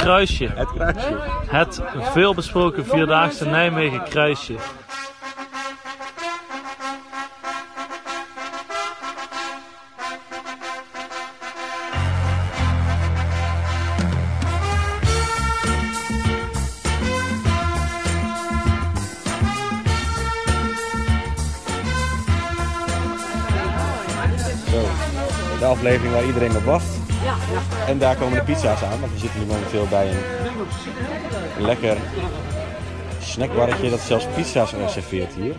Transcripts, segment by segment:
kruisje. Het kruisje. Het veelbesproken Vierdaagse Nijmegen kruisje. De aflevering waar iedereen op wacht. En daar komen de pizza's aan, want we zitten nu momenteel bij een, lekker snackbarretje dat zelfs pizza's serveert hier.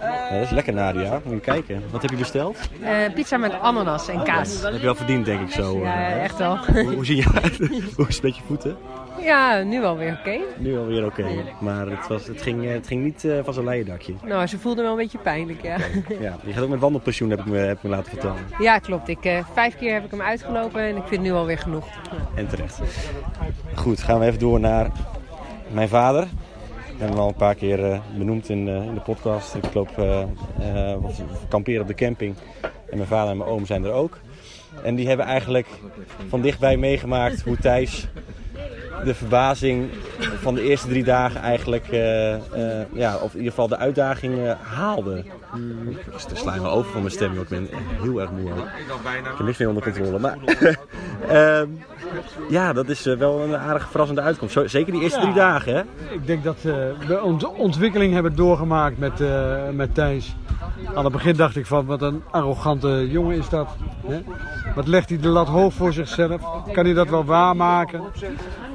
Ja, dat is lekker Nadia, moet je kijken. Wat heb je besteld? Eh, pizza met ananas en kaas. Dat heb je wel verdiend denk ik zo. Ja, eh. echt wel. Hoe, hoe zie je uit? hoe is het met je voeten? Ja, nu alweer oké. Nu alweer oké. Maar het, was, het, ging, het ging niet eh, van zijn leien dakje. Nou, ze voelde wel een beetje pijnlijk, ja. Ja, je gaat ook met wandelpensioen, heb ik me, heb ik me laten vertellen. Ja, klopt. Ik, eh, vijf keer heb ik hem uitgelopen en ik vind het nu alweer genoeg. En terecht. Goed, gaan we even door naar mijn vader. We hebben hem al een paar keer eh, benoemd in, in de podcast. Ik loop kamperen op de camping. En mijn vader en mijn oom zijn er ook. En die hebben eigenlijk van dichtbij meegemaakt hoe Thijs de verbazing van de eerste drie dagen eigenlijk, eh, eh, ja, of in ieder geval de uitdaging eh, haalde. Ik sla me over van mijn stem, joh. ik ben heel erg moe. Ik heb niks meer onder controle. Maar ehm, ja, dat is wel een aardig verrassende uitkomst. Zo- Zeker die eerste Ja. drie dagen, hè? Ik denk dat eh, we onze ontwikkeling hebben doorgemaakt met, eh, met Thijs. Aan het begin dacht ik van wat een arrogante jongen is dat. Hè? Wat legt hij de lat hoog voor zichzelf? Kan hij dat wel waarmaken?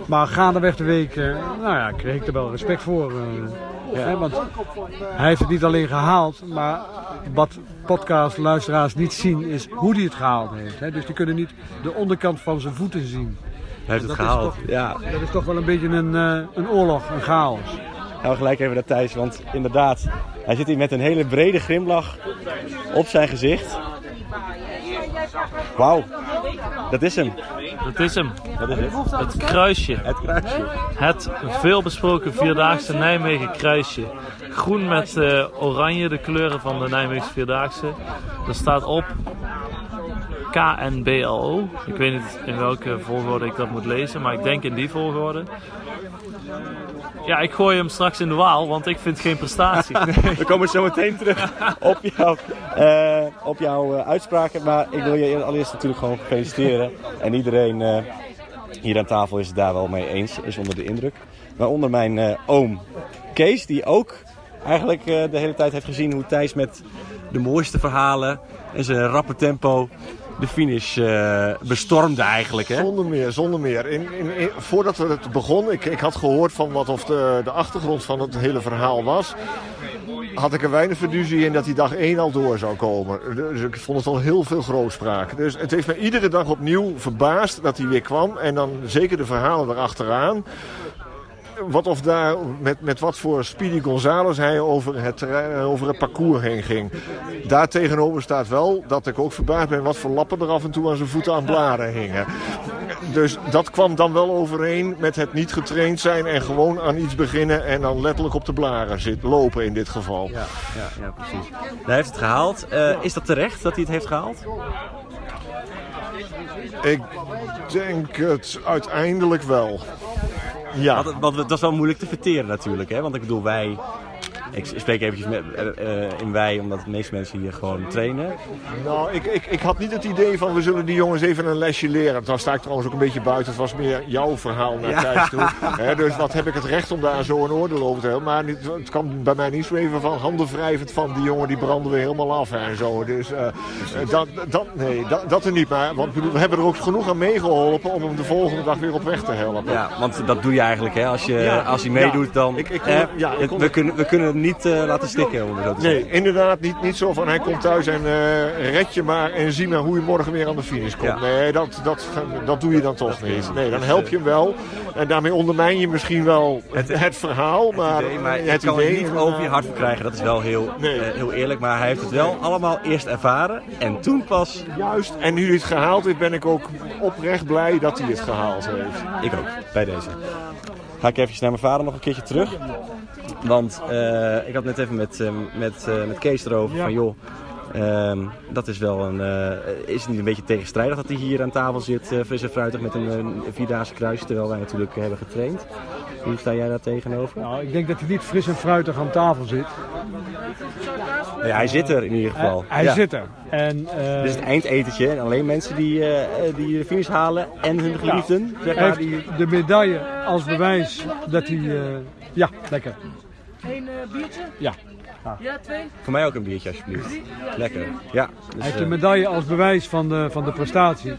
Maar gaandeweg de week eh, nou ja, kreeg ik er wel respect voor. eh, hè? Want hij heeft het niet alleen gehaald, maar wat podcastluisteraars niet zien is hoe hij het gehaald heeft. Hè? Dus die kunnen niet de onderkant van zijn voeten zien. Hij heeft het gehaald. toch- Ja, Dat is toch wel een beetje een, eh, een oorlog, een chaos. we gelijk even naar Thijs. Want inderdaad, hij zit hier met een hele brede grimlach op zijn gezicht. Wauw, dat is hem. Dat is hem. Dat is het. Het kruisje. Het kruisje. Het veelbesproken Vierdaagse Nijmegen kruisje. Groen met eh, oranje, de kleuren van de Nijmeegse Vierdaagse. Er staat op KNBLO. Ik weet niet in welke volgorde ik dat moet lezen, maar ik denk in die volgorde. Ja, ik gooi hem straks in de waal, want ik vind geen prestatie. We komen zo meteen terug op, jou, eh, op jouw eh, uitspraken. Maar ik wil je allereerst natuurlijk gewoon feliciteren. En iedereen eh, hier aan tafel is het daar wel mee eens, is onder de indruk. Waaronder mijn oom Kees, die ook eigenlijk de hele tijd heeft gezien hoe Thijs met de mooiste verhalen en zijn rappe tempo de finish eh, bestormde eigenlijk. Hè? Zonder meer, zonder meer. In, in, voordat het begon, ik, ik had gehoord van wat of de, de achtergrond van het hele verhaal was. Had ik er weinig fiducie in dat die dag één al door zou komen. Dus ik vond het al heel veel grootspraak. Dus het heeft me iedere dag opnieuw verbaasd dat hij weer kwam. En dan zeker de verhalen erachteraan. Wat of daar, met, met wat voor Speedy Gonzales hij over het, terrein- over het parcours heen ging. Daar tegenover staat wel dat ik ook verbaasd ben wat voor lappen er af en toe aan zijn voeten aan blaren hingen. Dus dat kwam dan wel overeen met het niet getraind zijn en gewoon aan iets beginnen en dan letterlijk op de blaren zit, lopen in dit geval. Ja, ja, ja, precies. Hij heeft het gehaald. Eh, is dat terecht dat hij het heeft gehaald? Ik denk het uiteindelijk wel. Ja. Want het was wel moeilijk te verteren natuurlijk. Hè? Want ik bedoel, wij... Ik spreek eventjes met, eh, eh, in wij, omdat de meeste mensen hier gewoon trainen. Nou, ik, ik, ik had niet het idee van we zullen die jongens even een lesje leren. Dan sta ik trouwens ook een beetje buiten. Het was meer jouw verhaal naar Ja. Thijs toe. Hè, dus wat heb ik het recht om daar zo een oordeel over te hebben. Maar niet, het kwam bij mij niet zo even van handen wrijvend van die jongen die branden we helemaal af en zo. Dus eh, dat, dat, nee, dat, dat er niet. Maar want, we hebben er ook genoeg aan meegeholpen om hem de volgende dag weer op weg te helpen. Ja, want dat doe je eigenlijk. Hè? Als, je, Ja. als hij meedoet, dan... Ik- ik kon- eh, ja, ik het- kon- we, kunnen, we kunnen niet eh, laten stikken, om het zo te Nee, zeggen. inderdaad, niet, niet zo van hij komt thuis en eh, red je maar en zie maar hoe je morgen weer aan de finish komt. Ja. Nee, dat, dat, dat doe je dan toch niet. Nee, dan help je hem wel. En daarmee ondermijn je misschien wel het, het verhaal, maar, Nee, maar je het kan het idee niet over je hart verkrijgen. Dat is wel heel, Nee. eh, heel eerlijk. Maar hij heeft het wel allemaal eerst ervaren. En toen pas... Juist, en nu hij het gehaald heeft, ben ik ook oprecht blij dat hij het gehaald heeft. Ik ook, bij deze. Ga ik eventjes naar mijn vader nog een keertje terug. Want eh, ik had net even met, eh, met, eh, met Kees erover van joh, Ehm, dat is wel een. is het niet een beetje tegenstrijdig dat hij hier aan tafel zit, fris en fruitig met een, een vierdaagse kruisje, terwijl wij natuurlijk hebben getraind? Hoe sta jij daar tegenover? Nou, ik denk dat hij niet fris en fruitig aan tafel zit. Ja, hij zit er in ieder geval. hij Ja. zit er. En, Dit is het eindetentje en alleen mensen die, die de finish halen en hun geliefden, zeg maar, heeft die... de medaille als bewijs dat hij... ja, lekker. Een eh, biertje? Ja. Ja, twee? Voor mij ook een biertje alsjeblieft. Lekker. Ja. Dus, Hij heeft eh, de medaille als bewijs van de, van de prestatie.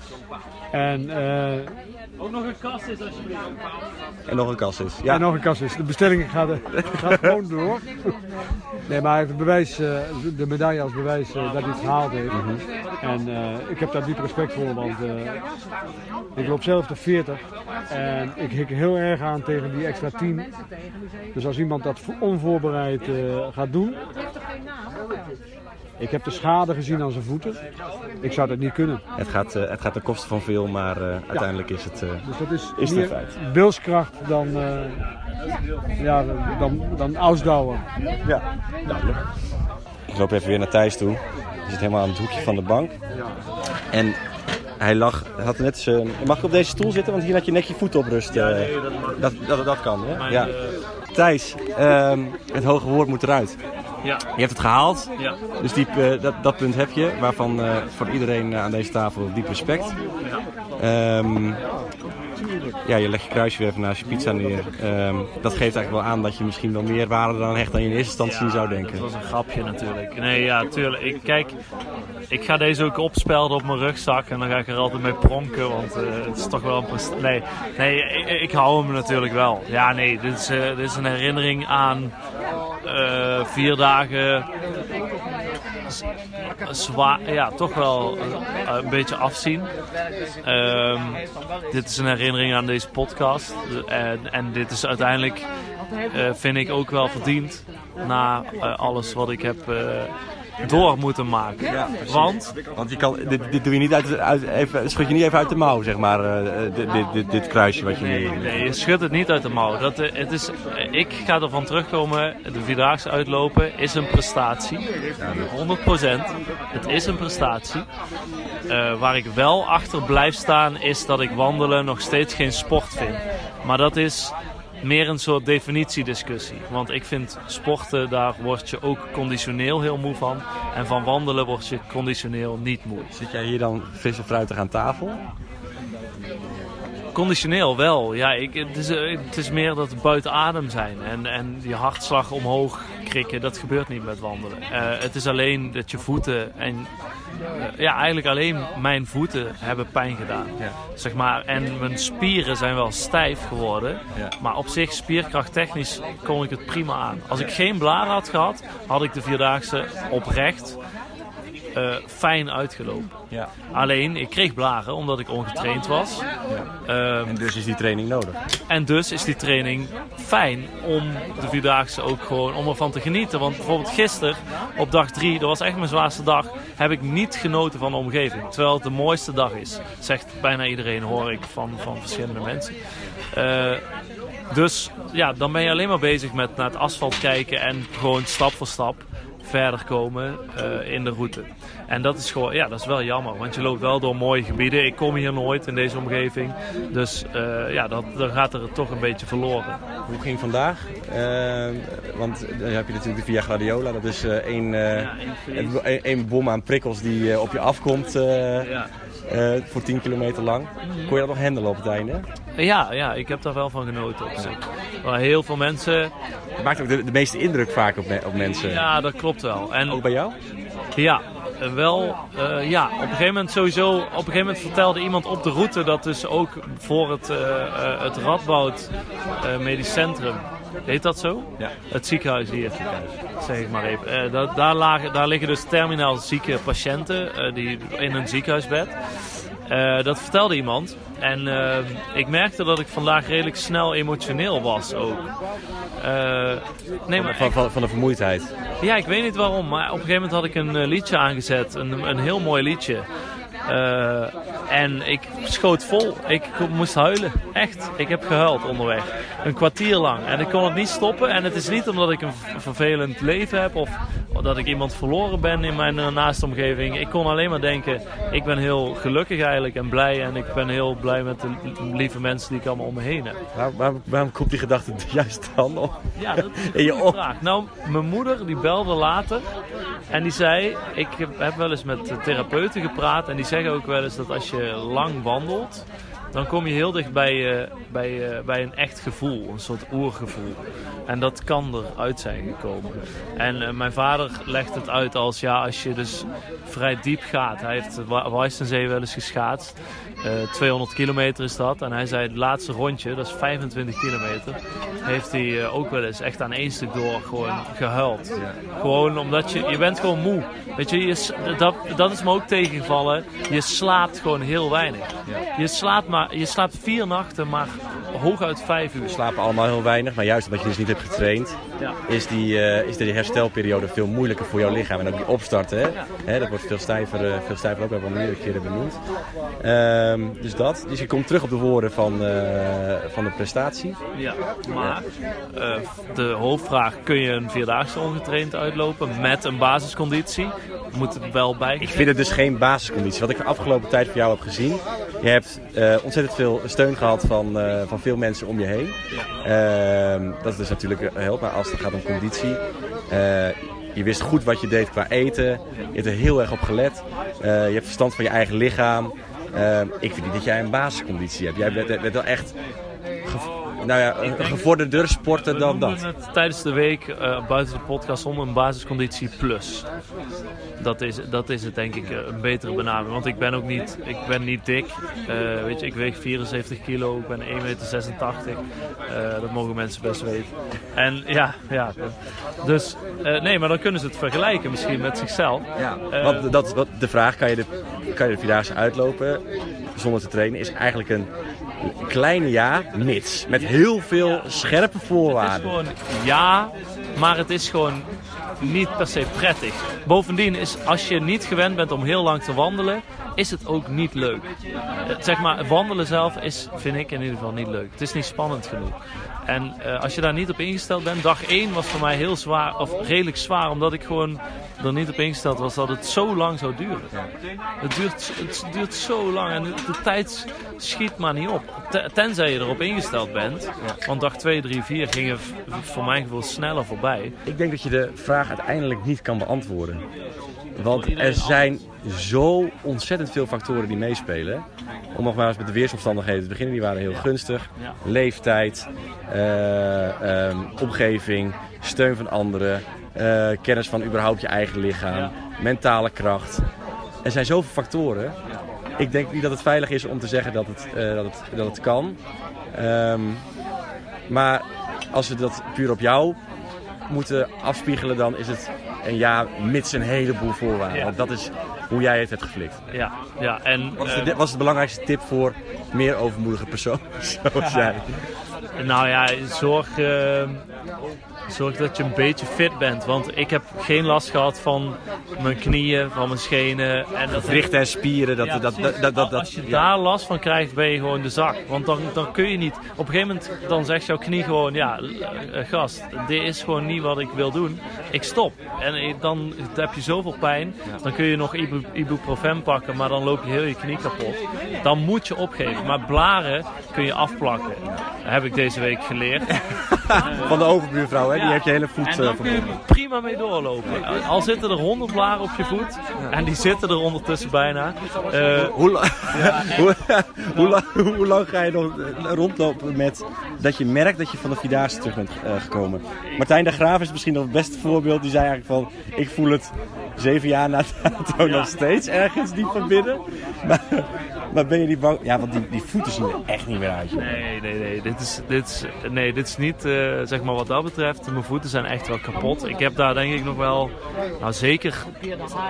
En, eh, Ook nog een kast is alsjeblieft. en nog een kast is. Ja. en nog een kast is. De bestelling gaat, eh, gaat gewoon door. Nee, maar hij heeft het bewijs, eh, de medaille als bewijs eh, dat hij het gehaald heeft. En eh, ik heb daar diep respect voor, want eh, ik loop zelf de 40. En ik hik heel erg aan tegen die extra 10. Dus als iemand dat vo- onvoorbereid eh, gaat doen. Ik heb de schade gezien aan zijn voeten. Ik zou dat niet kunnen. Het, gaat, eh, het gaat ten koste van veel, maar eh, uiteindelijk is het... eh, Dus dat is, Is het meer feit? wilskracht dan, eh, ja, dan, dan ausdauer. Ja, duidelijk. Ik loop even weer naar Thijs toe. Hij zit helemaal aan het hoekje van de bank. En hij lag, had net zijn... Mag ik op deze stoel zitten? Want hier had je net je voet op rust. eh. dat, dat, dat kan, hè? Mijn, Ja. Thijs, ehm, het hoge woord moet eruit. Ja, Je hebt het gehaald, ja. dus diep, eh, dat, dat punt heb je. Waarvan eh, voor iedereen eh, aan deze tafel diep respect. Ehm, ja, je legt je kruisje weer even naast je pizza neer. Ehm, dat geeft eigenlijk wel aan dat je misschien wel meer waarde aan hecht dan je in eerste instantie zou denken. Dat was een grapje natuurlijk. Nee, ja, tuurlijk. Ik, kijk, ik ga deze ook opspelden op mijn rugzak en dan ga ik er altijd mee pronken, want eh, het is toch wel een prest- Nee, nee ik, ik hou hem natuurlijk wel. Ja, nee, dit is, eh, dit is een herinnering aan eh, vier dagen zwaar, ja, toch wel eh, een beetje afzien. Ehm, dit is een herinnering aan deze podcast. En, en dit is uiteindelijk, eh, vind ik, ook wel verdiend na eh, alles wat ik heb door moeten maken. Want, Want je kan, dit, dit doe je niet uit, uit even, schud je niet even uit de mouw, zeg maar, eh, dit, dit, dit, dit kruisje wat je nu... nee, je schudt het niet uit de mouw. Dat, eh, het is, eh, ik ga ervan terugkomen, de Vierdaagse uitlopen is een prestatie. 100%. Het is een prestatie. Eh, waar ik wel achter blijf staan is dat ik wandelen nog steeds geen sport vind. Maar dat is meer een soort definitiediscussie. Want ik vind sporten, daar word je ook conditioneel heel moe van. En van wandelen word je conditioneel niet moe. Zit jij hier dan vis en fruitig aan tafel? Conditioneel wel, ja. Ik, het, is, eh, het is meer dat we buiten adem zijn. En, en je hartslag omhoog krikken, dat gebeurt niet met wandelen. Eh, het is alleen dat je voeten en... ja, eigenlijk alleen mijn voeten hebben pijn gedaan. Ja. Zeg maar, en mijn spieren zijn wel stijf geworden. Ja. Maar op zich, spierkrachttechnisch, kon ik het prima aan. Als ik geen blaren had gehad, had ik de Vierdaagse oprecht eh, fijn uitgelopen. Ja. Alleen, ik kreeg blaren omdat ik ongetraind was. Ehm, En dus is die training nodig. en dus is die training fijn om de Vierdaagse ook gewoon om ervan te genieten. Want bijvoorbeeld gisteren op dag drie, dat was echt mijn zwaarste dag, heb ik niet genoten van de omgeving. Terwijl het de mooiste dag is. Zegt bijna iedereen, hoor ik van, van verschillende mensen. Eh, dus ja, dan ben je alleen maar bezig met naar het asfalt kijken en gewoon stap voor stap verder komen eh, in de route. En dat is gewoon, ja, dat is wel jammer, want je loopt wel door mooie gebieden. Ik kom hier nooit in deze omgeving, dus eh, ja, dat, dan gaat er toch een beetje verloren. Hoe ging vandaag? Eh, want dan heb je natuurlijk de Via Gladiola. Dat is één, Ja, één bom aan prikkels die op je afkomt Ja. voor 10 kilometer lang. Kon je dat nog handelen op het einde? Ja, ja, ik heb daar wel van genoten op zich. Maar heel veel mensen, Het maakt ook de, de meeste indruk vaak op, me- op mensen. ja, dat klopt wel. En Ook bij jou? Ja, wel. eh, ja, op een gegeven moment sowieso. Op een gegeven moment vertelde iemand op de route dat dus ook voor het, eh, het Radboud Medisch Centrum. Heet dat zo? Ja. Het ziekenhuis hier, zeg ik maar even. Daar, lagen, daar liggen dus terminaal zieke patiënten die in een ziekenhuisbed. Eh, dat vertelde iemand. En eh, ik merkte dat ik vandaag redelijk snel emotioneel was ook. Eh, nee, maar Van, van, van de vermoeidheid. ja, ik weet niet waarom, maar op een gegeven moment had ik een liedje aangezet. Een, een heel mooi liedje. Eh, en ik schoot vol. Ik moest huilen. Echt. Ik heb gehuild onderweg. Een kwartier lang. En ik kon het niet stoppen. En het is niet omdat ik een vervelend leven heb. Of dat ik iemand verloren ben in mijn uh, naaste omgeving. Ik kon alleen maar denken, ik ben heel gelukkig eigenlijk en blij. En ik ben heel blij met de lieve mensen die ik allemaal om me heen heb. Waar, waar, waarom komt die gedachte juist dan op? Ja, dat is een goede vraag. Nou, mijn moeder die belde later en die zei, ik heb wel eens met therapeuten gepraat. En die zeggen ook wel eens dat als je lang wandelt dan kom je heel dicht bij, uh, bij, uh, bij een echt gevoel, een soort oergevoel. En dat kan eruit zijn gekomen. En uh, mijn vader legt het uit als ja, als je dus vrij diep gaat. Hij heeft Weissensee wel eens geschaatst. 200 kilometer is dat. En hij zei het laatste rondje, dat is 25 kilometer, heeft hij ook wel eens echt aan één stuk door gewoon gehuild. Gewoon omdat je, je bent gewoon moe. Weet je, je dat, dat is me ook tegengevallen. Je slaapt gewoon heel weinig. Je slaapt maar je slaapt vier nachten, maar hooguit vijf uur. We slapen allemaal heel weinig, maar juist omdat je dus niet hebt getraind, ja. is, die, uh, is de herstelperiode veel moeilijker voor jouw lichaam. En ook die opstarten, hè? hè dat wordt veel stijver, uh, veel stijver ook, hebben we al meerdere keren benoemd. Um, dus dat. Dus je komt terug op de woorden van, uh, van de prestatie. Ja, maar de hoofdvraag, kun je een vierdaagse ongetraind uitlopen met een basisconditie? Moet er wel bij. Ik vind het dus geen basisconditie. Wat ik de afgelopen tijd voor jou heb gezien, je hebt ontzettend veel steun gehad van, van veel mensen om je heen. Uh, dat is dus natuurlijk helpt, maar als het gaat om conditie. Uh, je wist goed wat je deed qua eten. Je hebt er heel erg op gelet. Je hebt verstand van je eigen lichaam. Uh, ik vind niet dat jij een basisconditie hebt. Jij bent, bent wel echt nou ja, gevorderder sporter dan dat. Het tijdens de week uh, buiten de podcast om een basisconditie plus. Dat is, dat is het denk ik een betere benaming. Want ik ben ook niet, ik ben niet dik. Uh, weet je, ik weeg 74 kilo, ik ben 1,86 meter. Uh, dat mogen mensen best weten. En ja, ja. Dus nee, maar dan kunnen ze het vergelijken misschien met zichzelf. Ja, want dat wat de vraag, kan je de, kan je de Vierdaagse uitlopen zonder te trainen, is eigenlijk een kleine ja, mits. Met heel veel scherpe voorwaarden. Het is gewoon ja, maar het is gewoon niet per se prettig. Bovendien is als je niet gewend bent om heel lang te wandelen, is het ook niet leuk. Zeg maar, wandelen zelf is, vind ik in ieder geval niet leuk. Het is niet spannend genoeg. En uh, als je daar niet op ingesteld bent, dag 1 was voor mij heel zwaar, of redelijk zwaar, omdat ik gewoon er niet op ingesteld was dat het zo lang zou duren. Het duurt, het duurt zo lang en de, de tijd schiet maar niet op. Tenzij je erop ingesteld bent. Want dag 2, 3, 4 gingen voor mijn gevoel sneller voorbij. Ik denk dat je de vraag uiteindelijk niet kan beantwoorden. Want er zijn zo ontzettend veel factoren die meespelen. Om nog maar eens met de weersomstandigheden te beginnen. Die waren heel gunstig. Leeftijd, uh, um, omgeving, steun van anderen, uh, kennis van überhaupt je eigen lichaam, mentale kracht. Er zijn zoveel factoren. Ik denk niet dat het veilig is om te zeggen dat het, uh, dat het, dat het kan. Um, maar als we dat puur op jou moeten afspiegelen, dan is het een ja, mits een heleboel voorwaarden. Ja. Dat is hoe jij het hebt geflikt. Ja, ja. En, wat, is de, wat is de belangrijkste tip voor meer overmoedige personen zoals jij? Nou ja, zorg, uh, zorg dat je een beetje fit bent. Want ik heb geen last gehad van mijn knieën, van mijn schenen. En dat Richten en spieren. Dat, ja, dat, dat, dat, dat, Als je daar last van krijgt, ben je gewoon de zak. Want dan, dan kun je niet... Op een gegeven moment dan zegt jouw knie gewoon... Ja, gast, dit is gewoon niet wat ik wil doen. Ik stop. En dan heb je zoveel pijn. Dan kun je nog ibu, ibuprofen pakken, maar dan loop je heel je knie kapot. Dan moet je opgeven. Maar blaren kun je afplakken. Heb ik deze week geleerd. Van de overbuurvrouw, hè? Die heeft je hele voet en dan kun je prima mee doorlopen. Al zitten er honderd blaren op je voet. En die zitten er ondertussen bijna. Uh, hoe, la hoe, hoe, lang, hoe, lang ga je nog rondlopen met dat je merkt dat je van de Vierdaagse terug bent gekomen? Martijn de Graaf is misschien nog het beste voorbeeld. Die zei eigenlijk van, ik voel het zeven jaar na dato nog steeds ergens diep van binnen. Maar, maar ben je niet bang? Ja, want die, die voeten zien er echt niet meer uit. Nee, nee, nee. Dit is, dit is, nee, dit is niet, uh, zeg maar wat dat betreft. Mijn voeten zijn echt wel kapot. Ik heb daar denk ik nog wel, nou zeker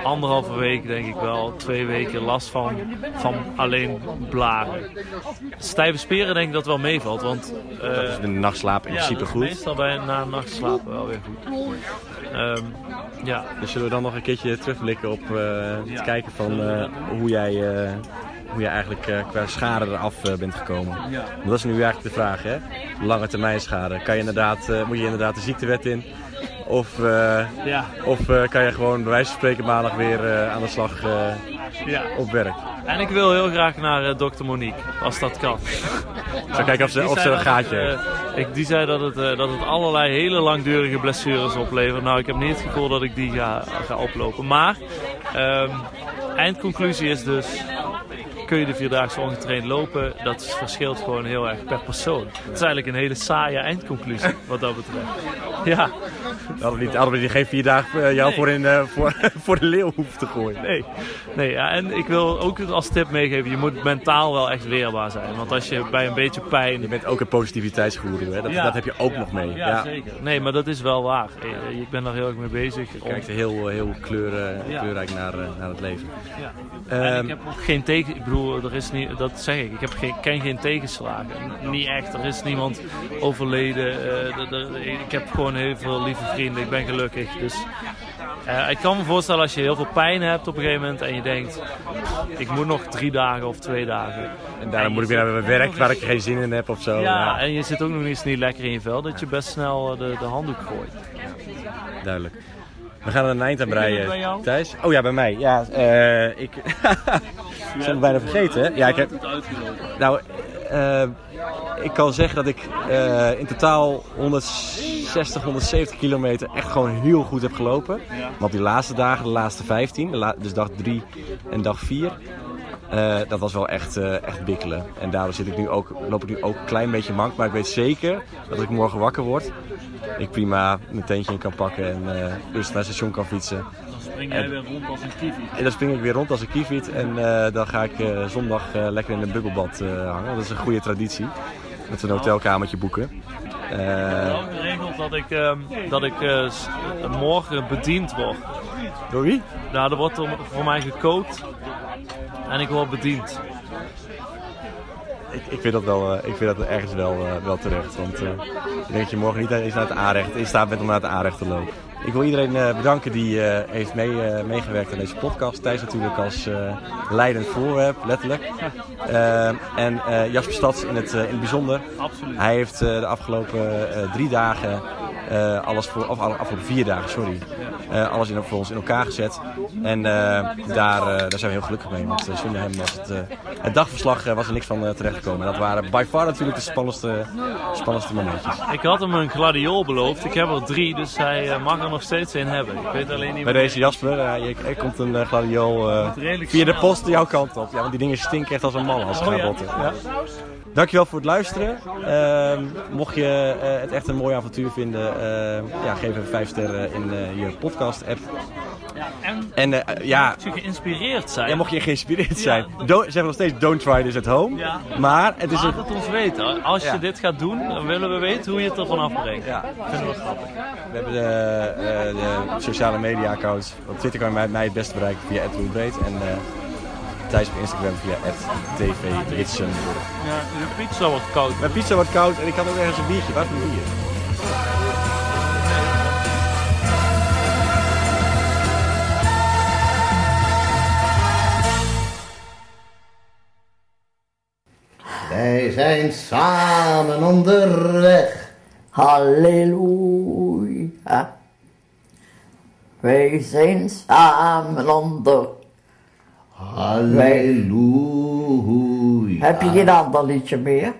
anderhalve week denk ik wel, twee weken last van, van alleen blaren. Stijve speren denk ik dat wel meevalt. Want, uh, dat is de nachtslaap in ja, principe goed. meestal bij na een nachtslaap wel weer goed. Um, ja. Dus zullen we dan nog een keertje terugblikken op uh, het ja. kijken van uh, hoe jij uh, hoe je eigenlijk uh, qua schade eraf uh, bent gekomen. Ja. Dat is nu eigenlijk de vraag, hè? Lange termijn schade. Kan je inderdaad, uh, moet je inderdaad de ziektewet in? Of, eh, Ja, of eh, kan je gewoon bij wijze van spreken maandag weer eh, aan de slag eh, ja. op werk? En ik wil heel graag naar eh, dokter Monique, als dat kan. Ik zal kijken of ze, of ze een gaatje heeft. eh, ik, die zei dat het, eh, dat het allerlei hele langdurige blessures oplevert. Nou, ik heb niet het gevoel dat ik die ga, ga oplopen. Maar, ehm, eindconclusie is dus... Kun je de vierdaagse ongetraind lopen? Dat verschilt gewoon heel erg per persoon. Het is eigenlijk een hele saaie eindconclusie, wat dat betreft. Ja, Hadden we niet, hadden we die geen vier dagen eh, jou Nee. voor, in, eh, voor, voor de leeuw hoeven te gooien. nee. nee ja, en ik wil ook als tip meegeven, je moet mentaal wel echt weerbaar zijn. Want als je bij een beetje pijn Je bent ook een positiviteitsgoeroe, hè? Dat, Ja. dat heb je ook nog mee. Ja, zeker. Nee, maar dat is wel waar. Eh, Ik ben daar heel erg mee bezig. Je kijkt heel, heel kleuren, Ja. kleurrijk naar, naar het leven. Ja. Ehm, ik heb ook geen tegen... Ik bedoel, er is niet... Dat zeg ik. Ik heb geen, ken geen tegenslagen. Niet echt. Er is niemand overleden. eh, ik heb gewoon heel veel lieve vrienden. Ik ben gelukkig. Dus... eh, ik kan me voorstellen als je heel veel pijn hebt op een gegeven moment en je denkt, ik moet nog drie dagen of twee dagen. en daarom moet ik weer naar mijn werk waar ik geen zin in heb of zo. Ja, en je zit ook nog eens niet lekker in je vel, dat je best snel eh, de, de handdoek gooit. duidelijk. We gaan er een eind aan breien? Thijs. Oh ja, bij mij. Ja, eh ik... ik zijn het bijna vergeten. Ja, ik heb... Nou, eh, ik kan zeggen dat ik eh, in totaal 160, 170 kilometer echt gewoon heel goed heb gelopen. Op die laatste dagen, de laatste 15, de la- dus dag 3 en dag 4, eh, dat was wel echt, eh, echt bikkelen. En daardoor zit ik nu ook, loop ik nu ook een klein beetje mank. Maar ik weet zeker dat als ik morgen wakker word, ik prima mijn tentje in kan pakken en rustig naar het station kan fietsen. Dan spring jij weer rond als een kiwi. En dan spring ik weer rond als een kiefiet en eh, dan ga ik eh, zondag lekker in een bubbelbad hangen. Dat is een goede traditie. Dat we een hotelkamertje boeken. Eh, wel geregeld dat ik, ehm, dat ik morgen bediend word. door wie? Nou, er wordt voor mij gekookt en ik word bediend. Ik, ik, vind dat wel, eh, ik vind dat ergens wel, eh, wel terecht. Want eh, ik denk dat je morgen niet eens naar het aanrecht, in staat bent om naar het aanrecht te lopen. Ik wil iedereen bedanken die heeft mee, meegewerkt aan deze podcast. Thijs natuurlijk als leidend voorwerp, letterlijk. Eh, en Jasper Stads in het, in het bijzonder. Absoluut. Hij heeft de afgelopen drie dagen, alles voor, of alle- afgelopen vier dagen, sorry, eh, alles in, voor ons in elkaar gezet. En eh, daar, eh, daar zijn we heel gelukkig mee, want eh, zonder hem was het, eh, het dagverslag eh, was er niks van eh, terechtgekomen. En dat waren by far natuurlijk de spannendste, spannendste momentjes. Ik had hem een gladiool beloofd. Ik heb er drie, dus hij eh, mag er nog steeds een hebben. Ik weet alleen niet Bij deze Jasper, eh, je- er komt een eh, gladiool eh, via de post jouw kant op. Ja, want die dingen stinken echt als een mal als ze Oh ja. Dankjewel voor het luisteren. Ehm, mocht je eh, het echt een mooi avontuur vinden, eh, ja, geef even 5 sterren in eh, je podcast app. En En ja, als je geïnspireerd zijn, ja, mocht je geïnspireerd zijn, don't- ze zeggen nog steeds don't try this at home. Ja. Maar het is laat een... het ons weten. Als je Ja. dit gaat doen, dan willen we weten hoe je het ervan afbrengt. Ja. Vinden we grappig. We hebben de, de sociale media accounts. Op Twitter kan je mij, mij het beste bereiken via @roelbreed en Thijs op Instagram via @tvritsen. Ja, de pizza wordt koud. Mijn pizza wordt koud en ik had ook ergens een biertje. Waar is mijn bier? Wij zijn samen onderweg. Halleluja. Wij zijn samen onder. Halleluja. Heb je geen ander liedje meer?